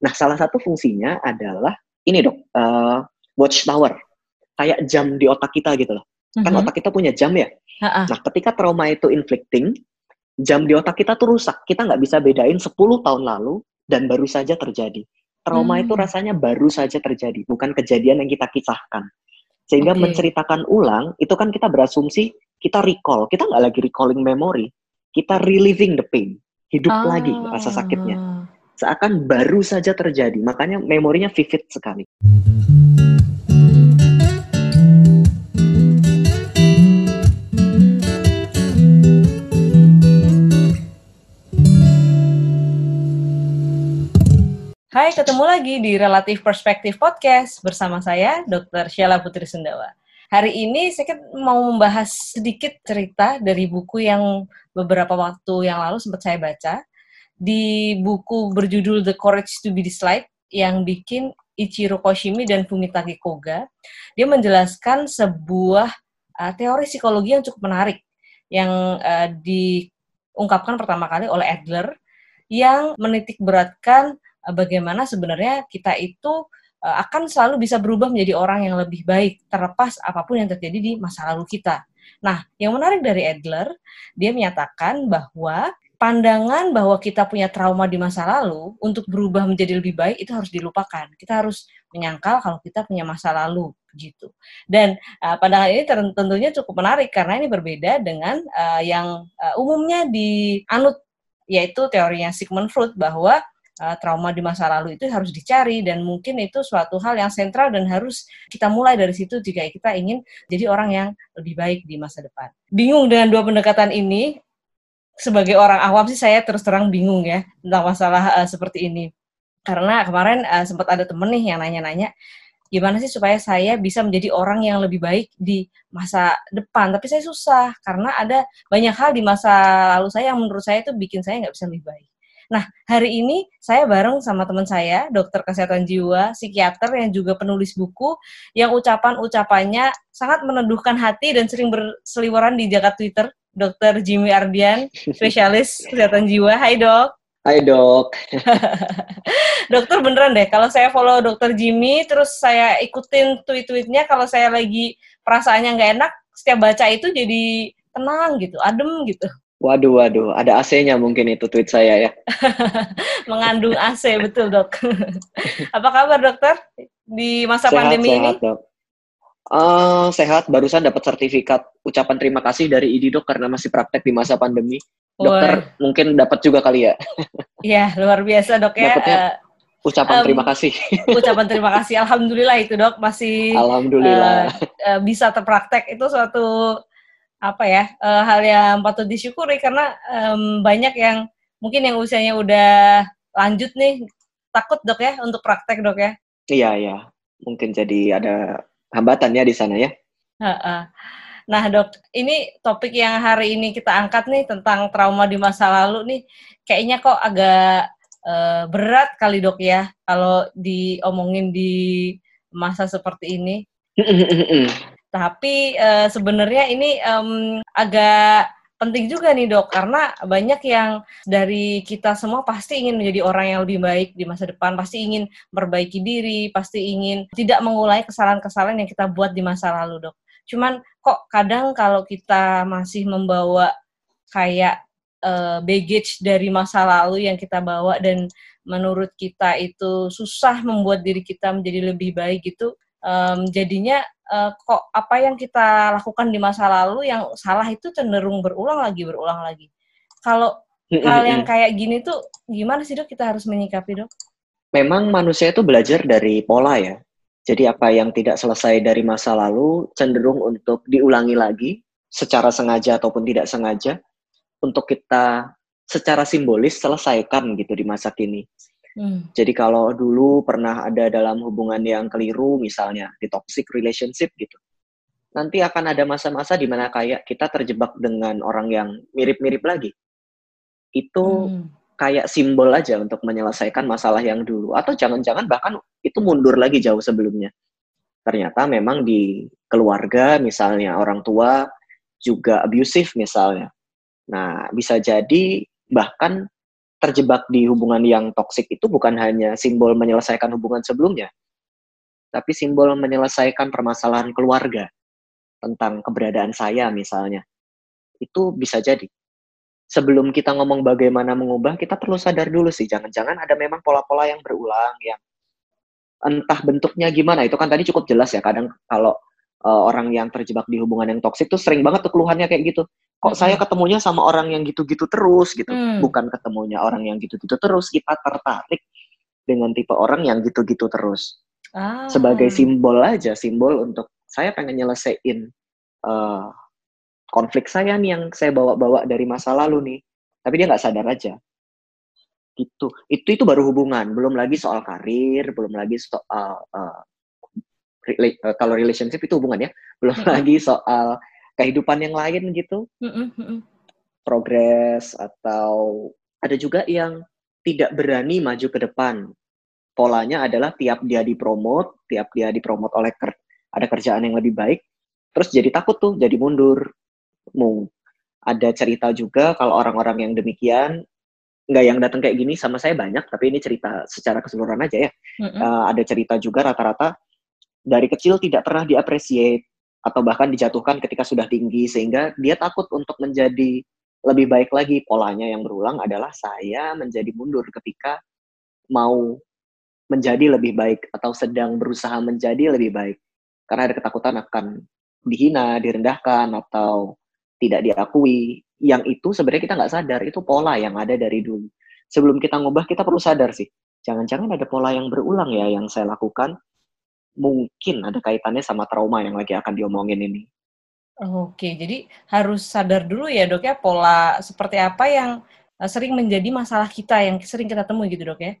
Nah, salah satu fungsinya adalah ini dok, uh, watchtower, kayak jam di otak kita gitu loh. Mm-hmm. Kan mhm. otak kita punya jam ya. Ha-ha. Nah, ketika trauma itu inflicting, jam di otak kita tuh rusak. Kita nggak bisa bedain 10 tahun lalu dan baru saja terjadi. Trauma hmm. itu rasanya baru saja terjadi, bukan kejadian yang kita kisahkan. Sehingga okay. menceritakan ulang, itu kan kita berasumsi, kita recall. Kita nggak lagi recalling memory, kita reliving the pain. Hidup oh. lagi rasa sakitnya. Seakan baru saja terjadi, makanya memorinya vivid sekali. Hai, ketemu lagi di Relatif Perspektif Podcast bersama saya, Dr. Sheila Putri Sundawa. Hari ini saya mau membahas sedikit cerita dari buku yang beberapa waktu yang lalu sempat saya baca. Di buku berjudul The Courage to be Disliked yang bikin Ichiro Koshimi dan Fumitake Koga. Dia menjelaskan sebuah uh, teori psikologi yang cukup menarik yang uh, diungkapkan pertama kali oleh Adler yang menitik beratkan Eh, bagaimana sebenarnya kita itu eh, akan selalu bisa berubah menjadi orang yang lebih baik terlepas apa pun yang terjadi di masa lalu kita. Nah, yang menarik dari Adler, dia menyatakan bahwa pandangan bahwa kita punya trauma di masa lalu untuk berubah menjadi lebih baik itu harus dilupakan. Kita harus menyangkal kalau kita punya masa lalu gitu. Dan uh, pandangan ini tentunya cukup menarik karena ini berbeda dengan uh, yang uh, umumnya dianut yaitu teorinya Sigmund Freud bahwa uh, trauma di masa lalu itu harus dicari dan mungkin itu suatu hal yang sentral dan harus kita mulai dari situ jika kita ingin jadi orang yang lebih baik di masa depan. Bingung dengan dua pendekatan ini, sebagai orang awam sih saya terus terang bingung ya tentang masalah uh, seperti ini. Karena kemarin uh, sempat ada temen nih yang nanya-nanya, gimana sih supaya saya bisa menjadi orang yang lebih baik di masa depan. Tapi saya susah karena ada banyak hal di masa lalu saya yang menurut saya itu bikin saya nggak bisa lebih baik. Nah, hari ini saya bareng sama teman saya, dokter kesehatan jiwa, psikiater yang juga penulis buku, yang ucapan-ucapannya sangat meneduhkan hati dan sering berseliweran di jagat Twitter, dokter Jimmy Ardian, spesialis kesehatan jiwa. Hai dok. Hai dok. dokter beneran deh, kalau saya follow dokter Jimmy, terus saya ikutin tweet-tweetnya, kalau saya lagi perasaannya nggak enak, setiap baca itu jadi tenang gitu, adem gitu. Waduh, waduh, ada AC-nya mungkin itu tweet saya ya. Mengandung AC, betul dok. Apa kabar dokter di masa sehat, pandemi sehat, ini? Dok. Uh, sehat, barusan dapat sertifikat ucapan terima kasih dari IDI dok karena masih praktek di masa pandemi. Dokter mungkin dapat juga kali ya. Iya, luar biasa dok ya. Dapatnya uh, ucapan um, terima kasih. ucapan terima kasih, alhamdulillah itu dok masih. Alhamdulillah. Uh, uh, bisa terpraktek itu suatu apa ya uh, hal yang patut disyukuri karena um, banyak yang mungkin yang usianya udah lanjut nih takut dok ya untuk praktek dok ya iya iya mungkin jadi ada hambatan ya di sana ya. Nah dok ini topik yang hari ini kita angkat nih tentang trauma di masa lalu nih kayaknya kok agak uh, berat kali dok ya kalau diomongin di masa seperti ini. Tapi uh, sebenarnya ini um, agak penting juga nih dok, karena banyak yang dari kita semua pasti ingin menjadi orang yang lebih baik di masa depan, pasti ingin memperbaiki diri, pasti ingin tidak mengulangi kesalahan-kesalahan yang kita buat di masa lalu dok. Cuman kok kadang kalau kita masih membawa kayak uh, baggage dari masa lalu yang kita bawa dan menurut kita itu susah membuat diri kita menjadi lebih baik gitu, um, jadinya uh, kok apa yang kita lakukan di masa lalu yang salah itu cenderung berulang lagi berulang lagi. Kalau hal yang kayak gini tuh gimana sih dok? Kita harus menyikapi dok? Memang manusia itu belajar dari pola ya. Jadi apa yang tidak selesai dari masa lalu cenderung untuk diulangi lagi secara sengaja ataupun tidak sengaja untuk kita secara simbolis selesaikan gitu di masa kini. Hmm. Jadi kalau dulu pernah ada dalam hubungan yang keliru misalnya di toxic relationship gitu. Nanti akan ada masa-masa di mana kayak kita terjebak dengan orang yang mirip-mirip lagi. Itu hmm. kayak simbol aja untuk menyelesaikan masalah yang dulu atau jangan-jangan bahkan itu mundur lagi jauh sebelumnya. Ternyata memang di keluarga misalnya orang tua juga abusive misalnya. Nah, bisa jadi bahkan terjebak di hubungan yang toksik itu bukan hanya simbol menyelesaikan hubungan sebelumnya, tapi simbol menyelesaikan permasalahan keluarga tentang keberadaan saya misalnya. Itu bisa jadi. Sebelum kita ngomong bagaimana mengubah, kita perlu sadar dulu sih, jangan-jangan ada memang pola-pola yang berulang yang entah bentuknya gimana. Itu kan tadi cukup jelas ya. Kadang kalau uh, orang yang terjebak di hubungan yang toksik tuh sering banget tuh keluhannya kayak gitu. Kok saya ketemunya sama orang yang gitu-gitu terus gitu. Hmm. Bukan ketemunya orang yang gitu-gitu terus, kita tertarik dengan tipe orang yang gitu-gitu terus. Ah. Sebagai simbol aja, simbol untuk saya pengen nyelesain uh, konflik saya nih yang saya bawa-bawa dari masa lalu nih tapi dia nggak sadar aja gitu itu itu baru hubungan belum lagi soal karir belum lagi soal uh, uh, kalau relationship itu hubungan ya belum mm -hmm. lagi soal kehidupan yang lain gitu mm -hmm. progres atau ada juga yang tidak berani maju ke depan polanya adalah tiap dia dipromot tiap dia dipromot oleh ker ada kerjaan yang lebih baik terus jadi takut tuh jadi mundur Mung. Ada cerita juga kalau orang-orang yang demikian nggak yang datang kayak gini sama saya banyak, tapi ini cerita secara keseluruhan aja ya. Mm-hmm. Uh, ada cerita juga rata-rata dari kecil tidak pernah diapresiasi atau bahkan dijatuhkan ketika sudah tinggi sehingga dia takut untuk menjadi lebih baik lagi. Polanya yang berulang adalah saya menjadi mundur ketika mau menjadi lebih baik atau sedang berusaha menjadi lebih baik karena ada ketakutan akan dihina, direndahkan atau tidak diakui, yang itu sebenarnya kita nggak sadar, itu pola yang ada dari dulu. Sebelum kita ngubah, kita perlu sadar sih, jangan-jangan ada pola yang berulang ya yang saya lakukan, mungkin ada kaitannya sama trauma yang lagi akan diomongin ini. Oke, jadi harus sadar dulu ya dok ya, pola seperti apa yang eh, sering menjadi masalah kita, yang sering kita temui gitu dok ya?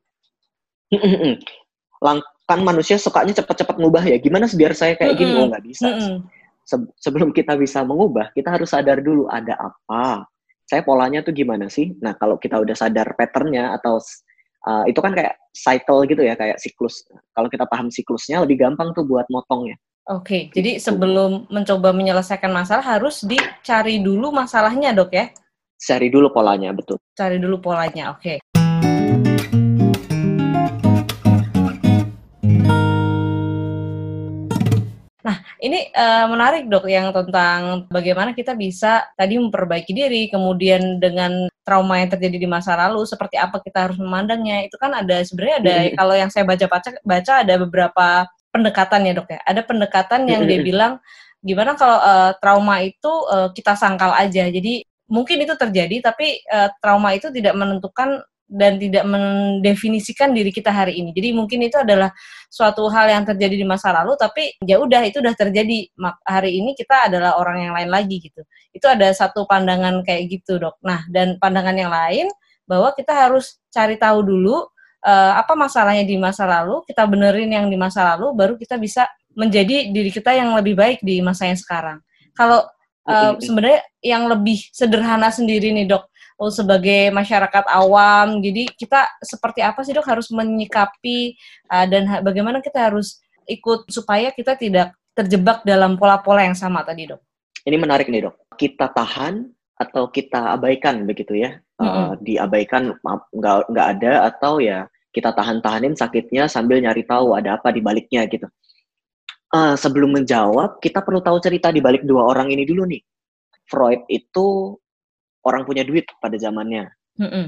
Lang kan manusia sukanya cepat-cepat ngubah ya, gimana biar saya kayak gini? Oh nggak bisa sebelum kita bisa mengubah, kita harus sadar dulu ada apa. Saya polanya tuh gimana sih? Nah, kalau kita udah sadar patternnya atau uh, itu kan kayak cycle gitu ya, kayak siklus. Kalau kita paham siklusnya, lebih gampang tuh buat motongnya. Oke, okay, gitu. jadi sebelum mencoba menyelesaikan masalah harus dicari dulu masalahnya, dok ya? Cari dulu polanya, betul. Cari dulu polanya, oke. Okay. Ini uh, menarik dok yang tentang bagaimana kita bisa tadi memperbaiki diri, kemudian dengan trauma yang terjadi di masa lalu, seperti apa kita harus memandangnya. Itu kan ada sebenarnya ada kalau yang saya baca baca baca ada beberapa pendekatan ya dok ya. Ada pendekatan yang dia bilang gimana kalau uh, trauma itu uh, kita sangkal aja. Jadi mungkin itu terjadi, tapi uh, trauma itu tidak menentukan dan tidak mendefinisikan diri kita hari ini. Jadi mungkin itu adalah suatu hal yang terjadi di masa lalu, tapi ya udah itu udah terjadi. Hari ini kita adalah orang yang lain lagi gitu. Itu ada satu pandangan kayak gitu dok. Nah dan pandangan yang lain bahwa kita harus cari tahu dulu uh, apa masalahnya di masa lalu, kita benerin yang di masa lalu, baru kita bisa menjadi diri kita yang lebih baik di masa yang sekarang. Kalau uh, sebenarnya yang lebih sederhana sendiri nih dok, oh, sebagai masyarakat awam. Jadi kita seperti apa sih dok harus menyikapi uh, dan bagaimana kita harus ikut supaya kita tidak terjebak dalam pola-pola yang sama tadi dok. Ini menarik nih dok. Kita tahan atau kita abaikan begitu ya? Mm -hmm. uh, diabaikan nggak nggak ada atau ya kita tahan-tahanin sakitnya sambil nyari tahu ada apa di baliknya gitu. Uh, sebelum menjawab, kita perlu tahu cerita di balik dua orang ini dulu nih. Freud itu orang punya duit pada zamannya. Mm-hmm.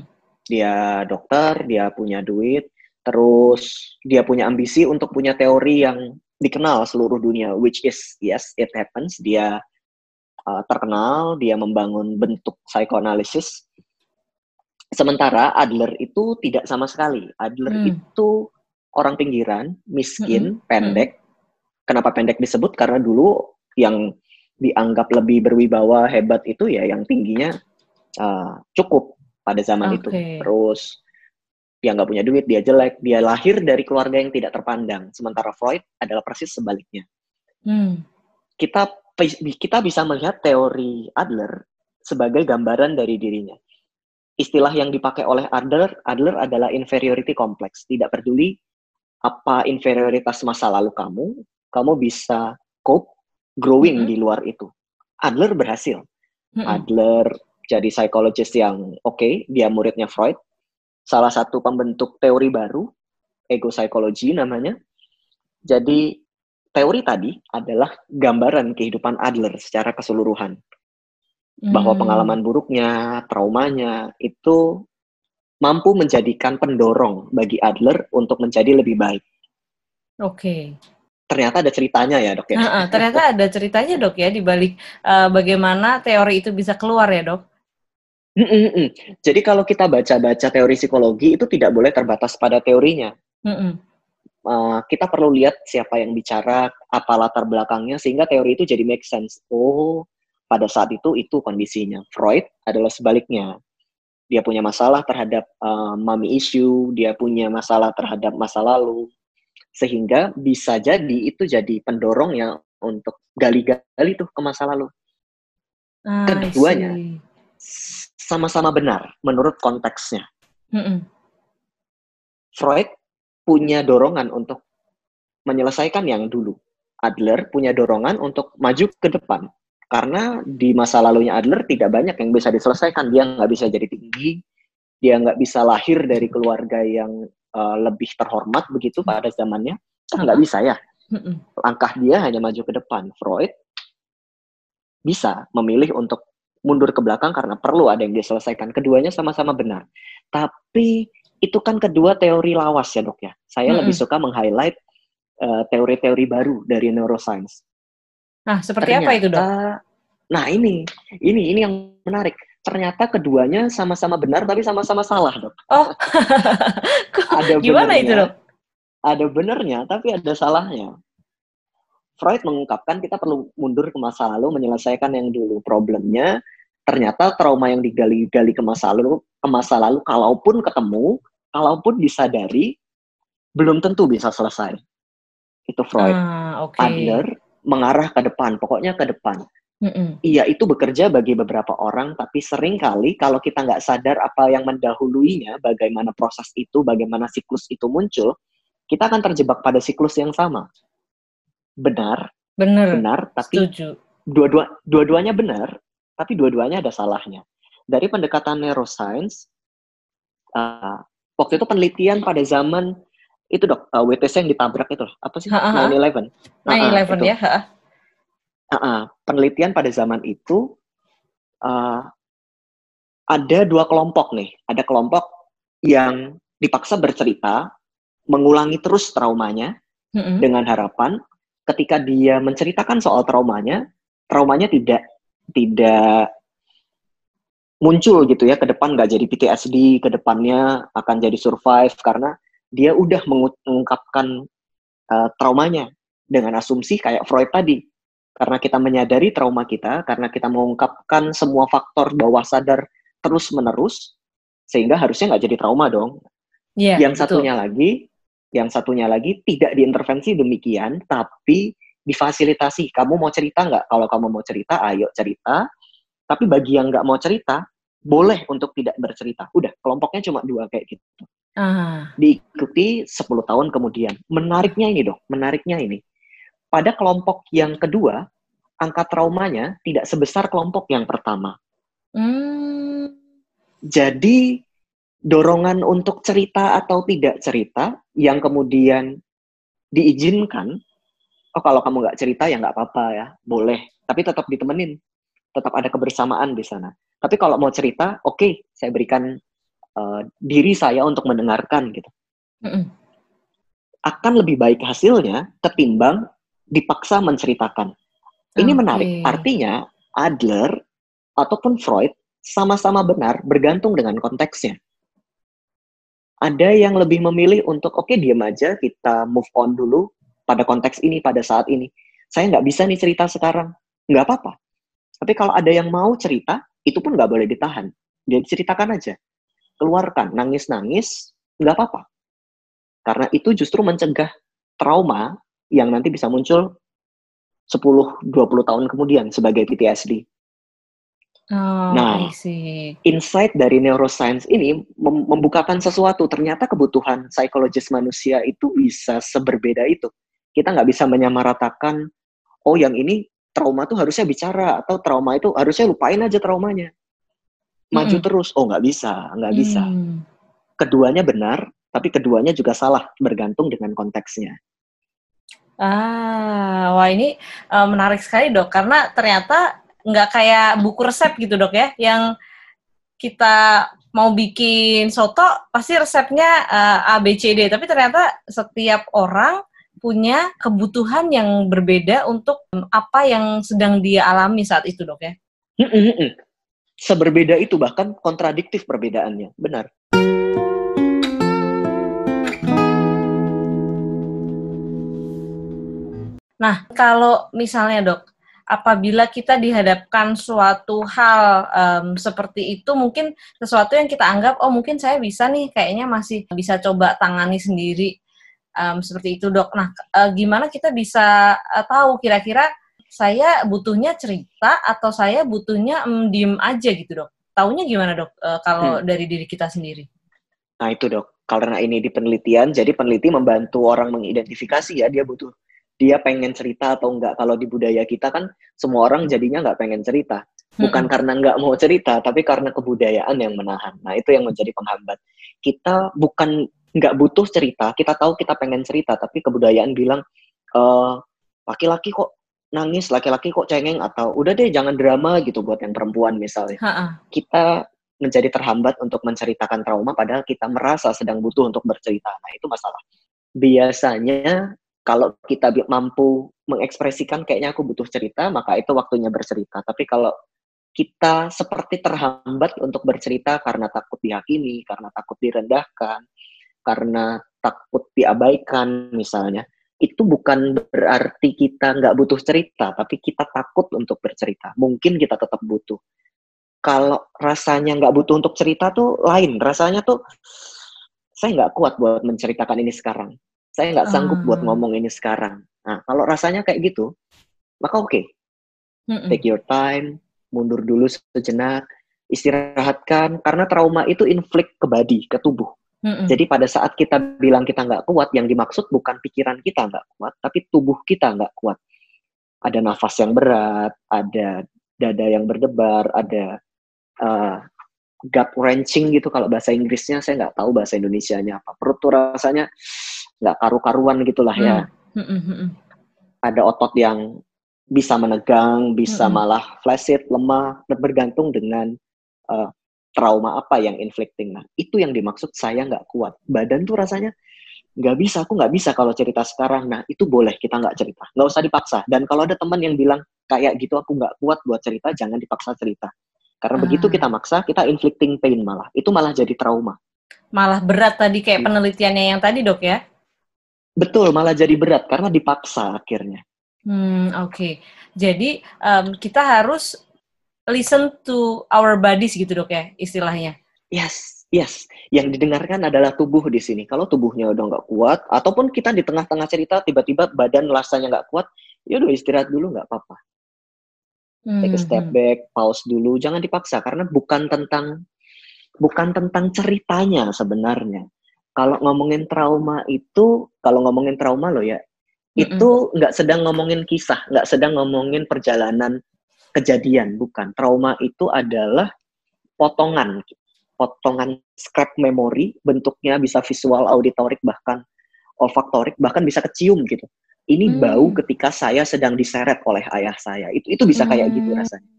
Dia dokter, dia punya duit, terus dia punya ambisi untuk punya teori yang dikenal seluruh dunia, which is yes, it happens. Dia uh, terkenal, dia membangun bentuk psikoanalisis. Sementara Adler itu tidak sama sekali. Adler mm. itu orang pinggiran, miskin, mm-hmm. pendek. Mm. Kenapa pendek disebut? Karena dulu yang dianggap lebih berwibawa hebat itu ya yang tingginya uh, cukup pada zaman okay. itu. Terus dia nggak punya duit, dia jelek, dia lahir dari keluarga yang tidak terpandang. Sementara Freud adalah persis sebaliknya. Hmm. Kita kita bisa melihat teori Adler sebagai gambaran dari dirinya. Istilah yang dipakai oleh Adler, Adler adalah inferiority complex. Tidak peduli apa inferioritas masa lalu kamu, kamu bisa cope growing -hmm. di luar itu. Adler berhasil. -hmm. Adler jadi psikologis yang oke, okay, dia muridnya Freud. salah satu pembentuk teori baru, ego psychology namanya. Jadi teori tadi adalah gambaran kehidupan Adler secara keseluruhan. Bahwa Hmm. pengalaman buruknya, traumanya, itu mampu menjadikan pendorong bagi Adler untuk menjadi lebih baik. Oke. Ternyata ada ceritanya ya dok ya? Ternyata ada ceritanya dok ya di balik eh, bagaimana teori itu bisa keluar ya dok. Mm, mm, mm. Jadi kalau kita baca-baca teori psikologi itu tidak boleh terbatas pada teorinya. Mm-mm. Uh, kita perlu lihat siapa yang bicara, apa latar belakangnya, sehingga teori itu jadi make sense. Oh, pada saat itu itu kondisinya. Freud adalah sebaliknya. Dia punya masalah terhadap uh, mommy issue, dia punya masalah terhadap masa lalu, sehingga bisa jadi itu jadi pendorong yang untuk gali-gali tuh ke masa lalu. Ah, I Keduanya. see. Sama-sama benar menurut konteksnya. Mm-mm. Freud punya dorongan untuk menyelesaikan yang dulu. Adler punya dorongan untuk maju ke depan. Karena di masa lalunya Adler tidak banyak yang bisa diselesaikan. Dia nggak bisa jadi tinggi, dia nggak bisa lahir dari keluarga yang uh, lebih terhormat begitu pada zamannya. Kan nggak bisa ya. Langkah dia hanya maju ke depan. Freud bisa memilih untuk mundur ke belakang karena perlu ada yang diselesaikan. Keduanya sama-sama benar. Tapi itu kan kedua teori lawas ya dok ya. Saya Mm-mm. lebih suka meng-highlight uh, teori-teori baru dari neuroscience. Nah, seperti apa itu dok? Nah ini, ini, ini yang menarik. Ternyata keduanya sama-sama benar tapi sama-sama salah dok. Oh, Ada gimana benernya, itu dok? Ada benernya tapi ada salahnya. Freud mengungkapkan kita perlu mundur ke masa lalu menyelesaikan yang dulu. Problemnya ternyata trauma yang digali-gali ke masa lalu, ke masa lalu kalaupun ketemu, kalaupun disadari, belum tentu bisa selesai. Itu Freud. Ah, oke. Adler mengarah ke depan, pokoknya ke depan. Mm-mm. Iya, itu bekerja bagi beberapa orang, tapi sering kali kalau kita nggak sadar apa yang mendahuluinya, bagaimana proses itu, bagaimana siklus itu muncul, kita akan terjebak pada siklus yang sama. Benar, Bener. benar, tapi Setuju. dua-dua dua-duanya benar, tapi dua-duanya ada salahnya. Dari pendekatan neuroscience, uh, waktu itu penelitian pada zaman itu dok, uh, WTC yang ditabrak itu apa sih? Ha, ha, ha. 9/11. Ah, ah, 9-11 itu. ya. ha. Ah, ah. penelitian pada zaman itu uh, ada dua kelompok nih. Ada kelompok yang dipaksa bercerita, mengulangi terus traumanya Mm-mm. dengan harapan ketika dia menceritakan soal traumanya, traumanya tidak tidak muncul gitu ya ke depan nggak jadi PTSD ke depannya akan jadi survive karena dia udah mengu- mengungkapkan uh, traumanya dengan asumsi kayak Freud tadi karena kita menyadari trauma kita karena kita mengungkapkan semua faktor bawah sadar terus menerus sehingga harusnya nggak jadi trauma dong Iya, yang betul. satunya lagi, yang satunya lagi tidak diintervensi demikian, tapi difasilitasi. Kamu mau cerita nggak? Kalau kamu mau cerita, ayo cerita. Tapi bagi yang nggak mau cerita, boleh untuk tidak bercerita. Udah, kelompoknya cuma dua kayak gitu. Ah, Diikuti 10 tahun kemudian. Menariknya ini dong, menariknya ini. Pada kelompok yang kedua, angka traumanya tidak sebesar kelompok yang pertama. hmm, Jadi dorongan untuk cerita atau tidak cerita yang kemudian diizinkan, oh kalau kamu nggak cerita ya nggak apa-apa ya, boleh. Tapi tetap ditemenin, tetap ada kebersamaan di sana. Tapi kalau mau cerita, oke, saya berikan uh, diri saya untuk mendengarkan gitu. mm-mm. Akan lebih baik hasilnya ketimbang dipaksa menceritakan. Ini menarik. Artinya Adler ataupun Freud sama-sama benar bergantung dengan konteksnya. Ada yang lebih memilih untuk oke diam aja kita move on dulu pada konteks ini pada saat ini. Saya nggak bisa nih cerita sekarang, nggak apa-apa. Tapi kalau ada yang mau cerita, itu pun nggak boleh ditahan. Dia ceritakan aja, keluarkan, nangis-nangis, nggak apa-apa. Karena itu justru mencegah trauma yang nanti bisa muncul 10-20 tahun kemudian sebagai PTSD. Oh, Nah. Insight dari neuroscience ini mem- membukakan sesuatu. Ternyata kebutuhan psikologis manusia itu bisa seberbeda itu. Kita nggak bisa menyamaratakan, oh yang ini trauma tuh harusnya bicara, atau trauma itu harusnya lupain aja traumanya. Maju Mm-mm. terus, oh nggak bisa, nggak bisa. Hmm, keduanya benar, tapi keduanya juga salah, bergantung dengan konteksnya. Ah, wah ini uh, menarik sekali dok, karena ternyata nggak kayak buku resep gitu dok ya, yang kita mau bikin soto pasti resepnya uh, A B C D, tapi ternyata setiap orang punya kebutuhan yang berbeda untuk apa yang sedang dia alami saat itu dok ya. Seberbeda itu bahkan kontradiktif perbedaannya, benar. Nah, kalau misalnya dok, apabila kita dihadapkan suatu hal um, seperti itu, mungkin sesuatu yang kita anggap, oh mungkin saya bisa nih, kayaknya masih bisa coba tangani sendiri, um, seperti itu dok. Nah, uh, gimana kita bisa uh, tahu kira-kira saya butuhnya cerita atau saya butuhnya um, diem aja gitu dok? Taunya gimana dok, uh, kalau hmm. dari diri kita sendiri? Nah itu dok, karena ini di penelitian, jadi peneliti membantu orang mengidentifikasi ya dia butuh dia pengen cerita atau enggak. Kalau di budaya kita kan semua orang jadinya nggak pengen cerita. Bukan hmm. karena nggak mau cerita, tapi karena kebudayaan yang menahan. Nah itu yang menjadi penghambat. Kita bukan nggak butuh cerita, kita tahu kita pengen cerita, tapi kebudayaan bilang eh, laki-laki kok nangis, laki-laki kok cengeng atau udah deh jangan drama gitu buat yang perempuan misalnya. Ha-ha. Kita menjadi terhambat untuk menceritakan trauma padahal kita merasa sedang butuh untuk bercerita. Nah, itu masalah. Biasanya kalau kita mampu mengekspresikan kayaknya aku butuh cerita, maka itu waktunya bercerita. Tapi kalau kita seperti terhambat untuk bercerita karena takut dihakimi, karena takut direndahkan, karena takut diabaikan misalnya, itu bukan berarti kita nggak butuh cerita, tapi kita takut untuk bercerita. Mungkin kita tetap butuh. Kalau rasanya nggak butuh untuk cerita tuh lain. Rasanya tuh saya nggak kuat buat menceritakan ini sekarang saya nggak sanggup uh. buat ah. ngomong ini sekarang. Nah, kalau rasanya kayak gitu, maka oke. Okay. Take your time, mundur dulu sejenak, istirahatkan, karena trauma itu inflict ke body, ke tubuh. Mm-mm. Jadi pada saat kita bilang kita nggak kuat, yang dimaksud bukan pikiran kita nggak kuat, tapi tubuh kita nggak kuat. Ada nafas yang berat, ada dada yang berdebar, ada uh, gut wrenching gitu kalau bahasa Inggrisnya saya nggak tahu bahasa Indonesianya apa. Perut tuh rasanya nggak karu-karuan gitulah ya. Hmm. Hmm, hmm, Ada otot yang bisa menegang, bisa hmm. malah flaccid, lemah, bergantung dengan uh, trauma apa yang inflicting. Nah, itu yang dimaksud saya nggak kuat. Badan tuh rasanya nggak bisa, aku nggak bisa kalau cerita sekarang. Nah, itu boleh kita nggak cerita, nggak usah dipaksa. Dan kalau ada teman yang bilang kayak gitu aku nggak kuat buat cerita, jangan dipaksa cerita. Karena ah. begitu kita maksa, kita inflicting pain malah. Itu malah jadi trauma. Malah berat tadi kayak penelitiannya yang tadi dok ya? Betul, malah jadi berat karena dipaksa akhirnya. Hmm, oke. Okay. Jadi um, kita harus listen to our bodies gitu dok ya istilahnya. Yes, yes. Yang didengarkan adalah tubuh di sini. Kalau tubuhnya udah nggak kuat, ataupun kita di tengah-tengah cerita tiba-tiba badan rasanya nggak kuat, ya udah istirahat dulu nggak apa-apa. Hmm. Take a step hmm. back, pause dulu, jangan dipaksa karena bukan tentang bukan tentang ceritanya sebenarnya kalau ngomongin trauma itu, kalau ngomongin trauma loh ya, mm-hmm. itu nggak sedang ngomongin kisah, nggak sedang ngomongin perjalanan kejadian, bukan. Trauma itu adalah potongan, potongan scrap memori, bentuknya bisa visual, auditorik, bahkan olfaktorik, bahkan bisa kecium gitu. Ini mm. bau ketika saya sedang diseret oleh ayah saya. Itu itu bisa kayak mm. gitu rasanya.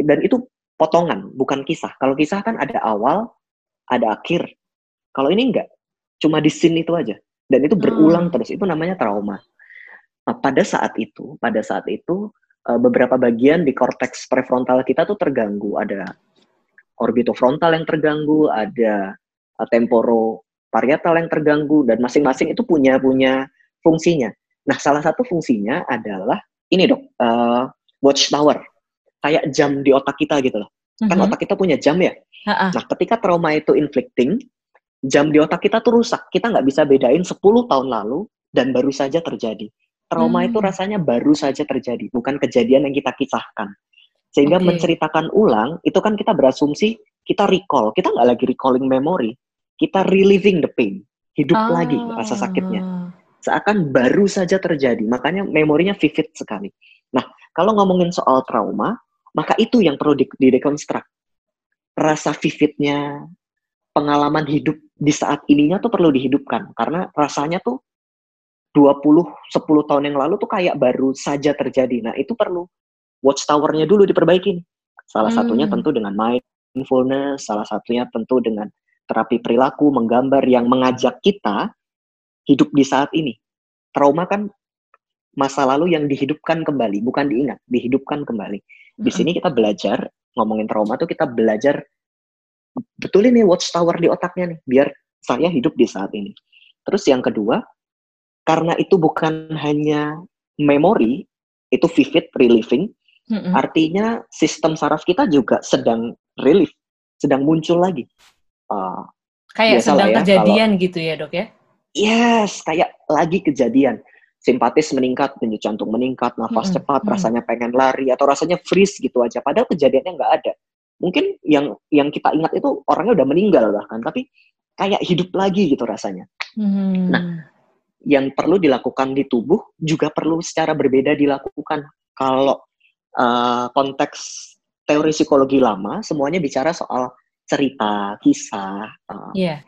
Dan itu potongan, bukan kisah. Kalau kisah kan ada awal, ada akhir, kalau ini enggak, cuma di scene itu aja. Dan itu berulang hmm. terus, itu namanya trauma. Nah, pada saat itu, pada saat itu eh, beberapa bagian di korteks prefrontal kita tuh terganggu. Ada orbitofrontal yang terganggu, ada uh, temporoparietal yang terganggu, dan masing-masing itu punya punya fungsinya. Nah, salah satu fungsinya adalah ini dok, uh, watchtower, kayak jam di otak kita gitu loh. Kan mm -hmm. otak kita punya jam ya. Uh -uh. Nah, ketika trauma itu inflicting, jam di otak kita tuh rusak. Kita nggak bisa bedain 10 tahun lalu dan baru saja terjadi. Trauma hmm. itu rasanya baru saja terjadi, bukan kejadian yang kita kisahkan. Sehingga okay. menceritakan ulang, itu kan kita berasumsi kita recall. Kita nggak lagi recalling memory, kita reliving the pain. Hidup ah. lagi rasa sakitnya. Seakan baru saja terjadi, makanya memorinya vivid sekali. Nah, kalau ngomongin soal trauma, maka itu yang perlu di, di Rasa vividnya, pengalaman hidup di saat ininya tuh perlu dihidupkan karena rasanya tuh 20 10 tahun yang lalu tuh kayak baru saja terjadi. Nah, itu perlu watchtower-nya dulu diperbaiki. Salah hmm. satunya tentu dengan mindfulness, salah satunya tentu dengan terapi perilaku, menggambar yang mengajak kita hidup di saat ini. Trauma kan masa lalu yang dihidupkan kembali, bukan diingat, dihidupkan kembali. Di sini kita belajar ngomongin trauma tuh kita belajar betul ini watchtower di otaknya nih, biar saya hidup di saat ini. Terus yang kedua, karena itu bukan hanya memori, itu vivid, reliving, mm-hmm. artinya sistem saraf kita juga sedang relief, sedang muncul lagi. Uh, kayak sedang ya, kejadian kalau, gitu ya dok ya? Yes, kayak lagi kejadian. Simpatis meningkat, denyut jantung meningkat, nafas mm-hmm. cepat, mm-hmm. rasanya pengen lari atau rasanya freeze gitu aja. Padahal kejadiannya nggak ada. Mungkin yang yang kita ingat itu orangnya udah meninggal bahkan, tapi kayak hidup lagi gitu rasanya. Mm-hmm. Nah, yang perlu dilakukan di tubuh juga perlu secara berbeda dilakukan. Kalau uh, konteks teori psikologi lama, semuanya bicara soal cerita, kisah, uh, yeah.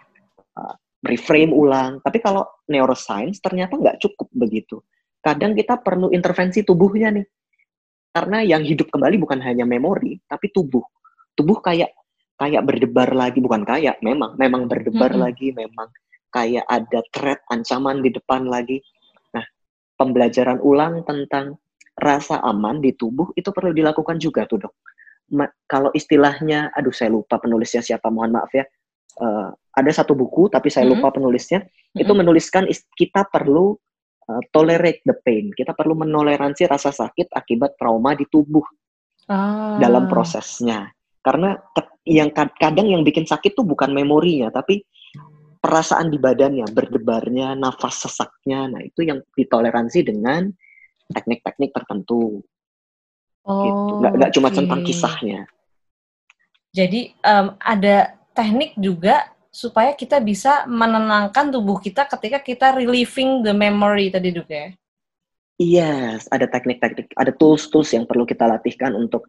uh, reframe ulang. Tapi kalau neuroscience ternyata nggak cukup begitu. Kadang kita perlu intervensi tubuhnya nih. Karena yang hidup kembali bukan hanya memori, tapi tubuh. Tubuh kayak kayak berdebar lagi, bukan kayak, memang memang berdebar mm -hmm. lagi, memang kayak ada threat ancaman di depan lagi. Nah, pembelajaran ulang tentang rasa aman di tubuh itu perlu dilakukan juga tuh dok. Ma kalau istilahnya, aduh saya lupa penulisnya siapa, mohon maaf ya uh, ada satu buku tapi saya lupa mm-hmm. penulisnya mm-hmm. itu menuliskan kita perlu uh, tolerate the pain kita perlu menoleransi rasa sakit akibat trauma di tubuh ah. dalam prosesnya karena yang kadang yang bikin sakit tuh bukan memorinya tapi perasaan di badannya berdebarnya nafas sesaknya nah itu yang ditoleransi dengan teknik-teknik tertentu oh, gitu nggak nggak okay. cuma tentang kisahnya jadi um, ada teknik juga supaya kita bisa menenangkan tubuh kita ketika kita relieving the memory tadi Duk ya? Yes, ada teknik-teknik, ada tools-tools yang perlu kita latihkan untuk